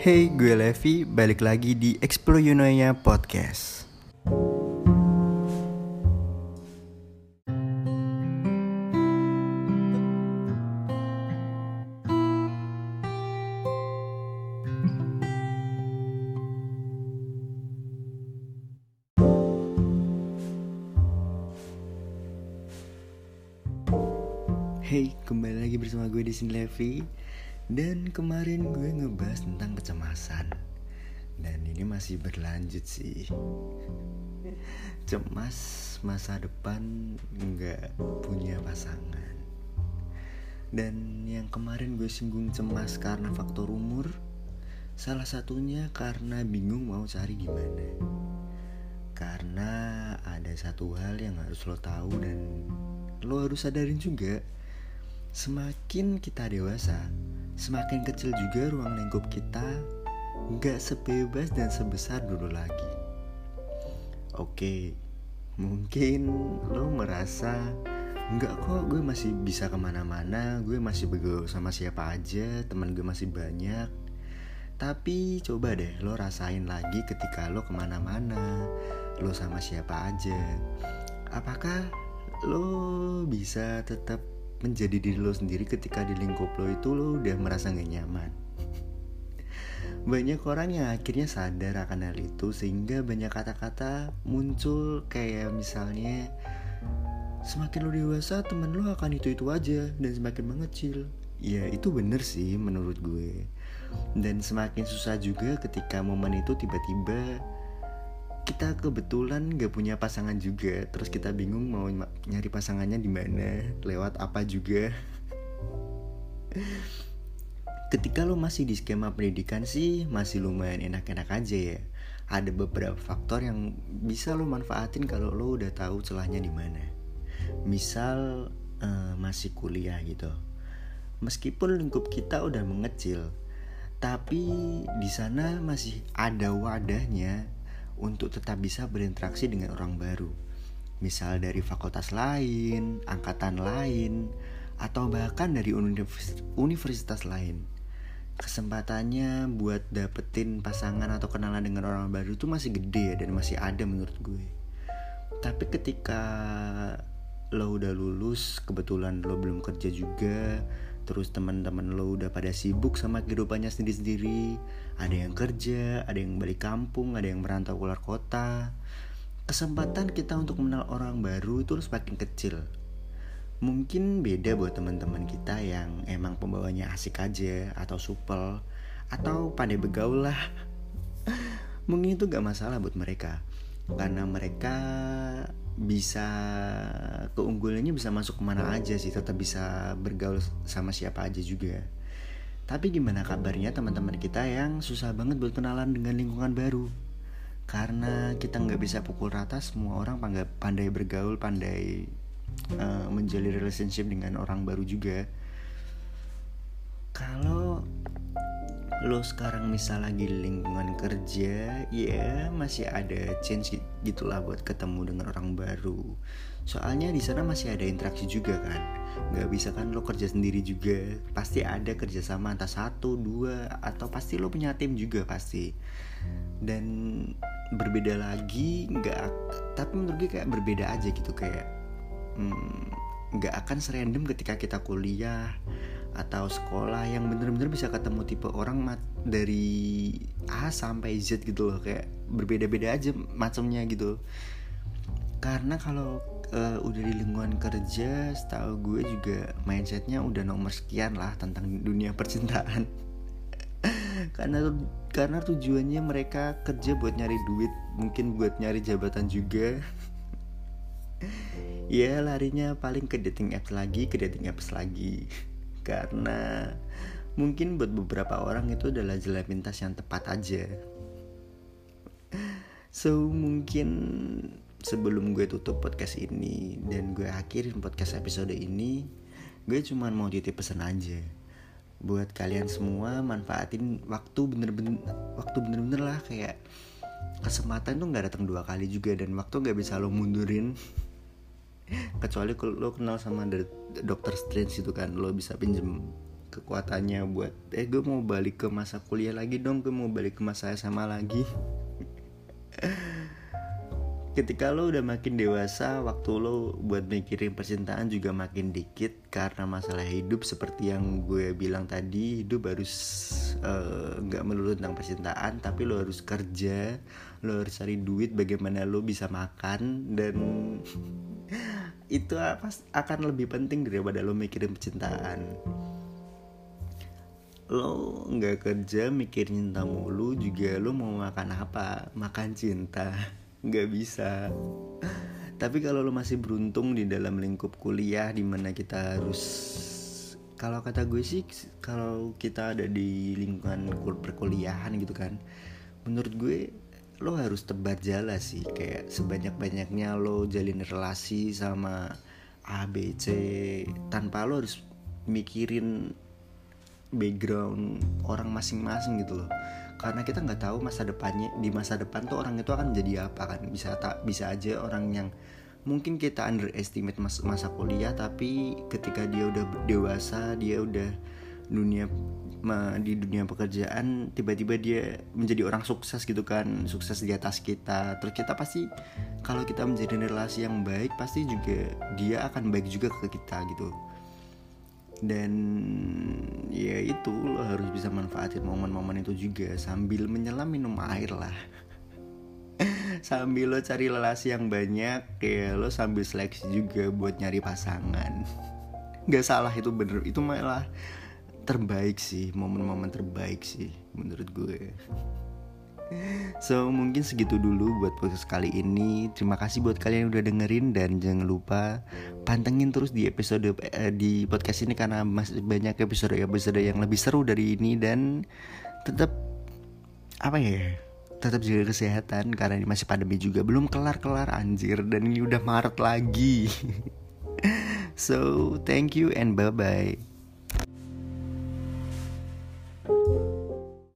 Hey, gue Levi, balik lagi di Explore Yunoya Podcast. Hey, kembali lagi bersama gue di sini Levi Dan kemarin gue ngebahas tentang kecemasan. Dan ini masih berlanjut sih. Cemas masa depan nggak punya pasangan. Dan yang kemarin gue singgung cemas karena faktor umur Salah satunya karena bingung mau cari di mana Karena ada satu hal yang harus lo tahu dan lo harus sadarin juga. Semakin kita dewasa, semakin kecil juga ruang lingkup kita nggak sebebas dan sebesar dulu lagi. Oke, mungkin lo merasa nggak kok gue masih bisa ke mana-mana, gue masih bergaul sama siapa aja, teman gue masih banyak. Tapi coba deh lo rasain lagi ketika lo ke mana-mana, lo sama siapa aja. Apakah lo bisa tetap menjadi diri lo sendiri ketika di lingkup lo itu lo udah merasa gak nyaman. Banyak orang yang akhirnya sadar akan hal itu sehingga banyak kata-kata muncul kayak misalnya semakin lo dewasa temen lo akan itu-itu aja dan semakin mengecil. Ya itu bener sih menurut gue. Dan semakin susah juga ketika momen itu tiba-tiba kita kebetulan gak punya pasangan juga. Terus kita bingung mau nyari pasangannya di mana lewat apa juga. Ketika lo masih di skema pendidikan sih masih lumayan enak-enak aja ya. Ada beberapa faktor yang bisa lo manfaatin kalau lo udah tahu celahnya di mana. Misal uh, masih kuliah gitu. Meskipun lingkup kita udah mengecil tapi di sana masih ada wadahnya untuk tetap bisa berinteraksi dengan orang baru. Misal dari fakultas lain, angkatan lain, atau bahkan dari universitas lain. Kesempatannya buat dapetin pasangan atau kenalan dengan orang baru itu masih gede ya dan masih ada menurut gue. Tapi ketika lo udah lulus, kebetulan lo belum kerja juga, terus teman-teman lo udah pada sibuk sama kehidupannya sendiri-sendiri. Ada yang kerja ada yang balik kampung ada yang merantau keluar kota. Kesempatan kita untuk mengenal orang baru itu semakin kecil. Mungkin beda buat teman-teman kita yang emang pembawanya asik aja atau supel atau pandai begaul lah. Mungkin itu gak masalah buat mereka. Karena mereka bisa keunggulannya bisa masuk ke mana aja sih tetap bisa bergaul sama siapa aja juga. Tapi gimana kabarnya teman-teman kita yang susah banget buat kenalan dengan lingkungan baru? Karena kita nggak bisa pukul rata semua orang pandai bergaul pandai uh, menjalin relationship dengan orang baru juga. Kalau lo sekarang misal lagi lingkungan kerja ya masih ada chance gitulah buat ketemu dengan orang baru. Soalnya di sana masih ada interaksi juga kan. Nggak bisa kan lo kerja sendiri juga. Pasti ada kerjasama antara satu dua atau pasti lo punya tim juga pasti. Dan berbeda lagi nggak tapi menurut gue kayak berbeda aja gitu kayak hmm, nggak hmm, akan serandom ketika kita kuliah atau sekolah yang bener-bener bisa ketemu tipe orang mat dari A sampai Z gitu loh kayak berbeda-beda aja macamnya gitu. Karena kalau uh, udah di lingkungan kerja setahu gue juga mindsetnya udah nomor sekian lah tentang dunia percintaan. Karena karena tujuannya mereka kerja buat nyari duit mungkin buat nyari jabatan juga. Ya larinya paling ke dating apps lagi ke dating apps lagi karena mungkin buat beberapa orang itu adalah jalan pintas yang tepat aja. So mungkin sebelum gue tutup podcast ini dan gue akhirin podcast episode ini, gue cuma mau titip pesan aja. Buat kalian semua manfaatin waktu bener-bener waktu bener-bener lah. Kayak kesempatan tuh nggak datang dua kali juga dan waktu nggak bisa lo mundurin kecuali lo kenal sama dokter Strange itu kan lo bisa pinjem kekuatannya buat eh gue mau balik ke masa kuliah lagi dong gue mau balik ke masa SMA lagi. Ketika lo udah makin dewasa waktu lo buat mikirin percintaan juga makin dikit karena masalah hidup seperti yang gue bilang tadi hidup harus eh, nggak uh, melulu tentang percintaan tapi lo harus kerja lo harus cari duit bagaimana lo bisa makan dan itu akan lebih penting daripada lo mikirin percintaan. Lo nggak kerja mikirin cinta mulu juga lo mau makan apa? Makan cinta. Nggak bisa. Tapi kalau lo masih beruntung di dalam lingkup kuliah di mana kita harus kalau kata gue sih kalau kita ada di lingkungan perkuliahan gitu kan menurut gue lo harus tebar jala sih. Kayak sebanyak banyaknya lo jalin relasi sama A B C tanpa lo harus mikirin background orang masing-masing gitu loh. Karena kita nggak tahu masa depannya di masa depan tuh orang itu akan jadi apa kan. Bisa tak bisa aja orang yang mungkin kita underestimate mas, masa kuliah tapi ketika dia udah dewasa dia udah dunia di dunia pekerjaan tiba-tiba dia menjadi orang sukses gitu kan sukses di atas kita. Terus kita pasti kalau kita menjadi relasi yang baik pasti juga dia akan baik juga ke kita gitu. Dan ya itu lo harus bisa manfaatin momen-momen itu juga sambil menyelam minum air lah. Sambil lo cari relasi yang banyak ya lo sambil seleksi juga buat nyari pasangan. Nggak salah itu bener itu malah terbaik sih momen-momen terbaik sih menurut gue. So mungkin segitu dulu buat podcast kali ini. Terima kasih buat kalian yang udah dengerin Dan jangan lupa pantengin terus di episode eh, di podcast ini Karena masih banyak episode-episode yang lebih seru dari ini Dan tetap apa ya tetap jaga kesehatan karena ini masih pandemi juga. Belum kelar-kelar anjir dan ini udah Maret lagi. So thank you and bye bye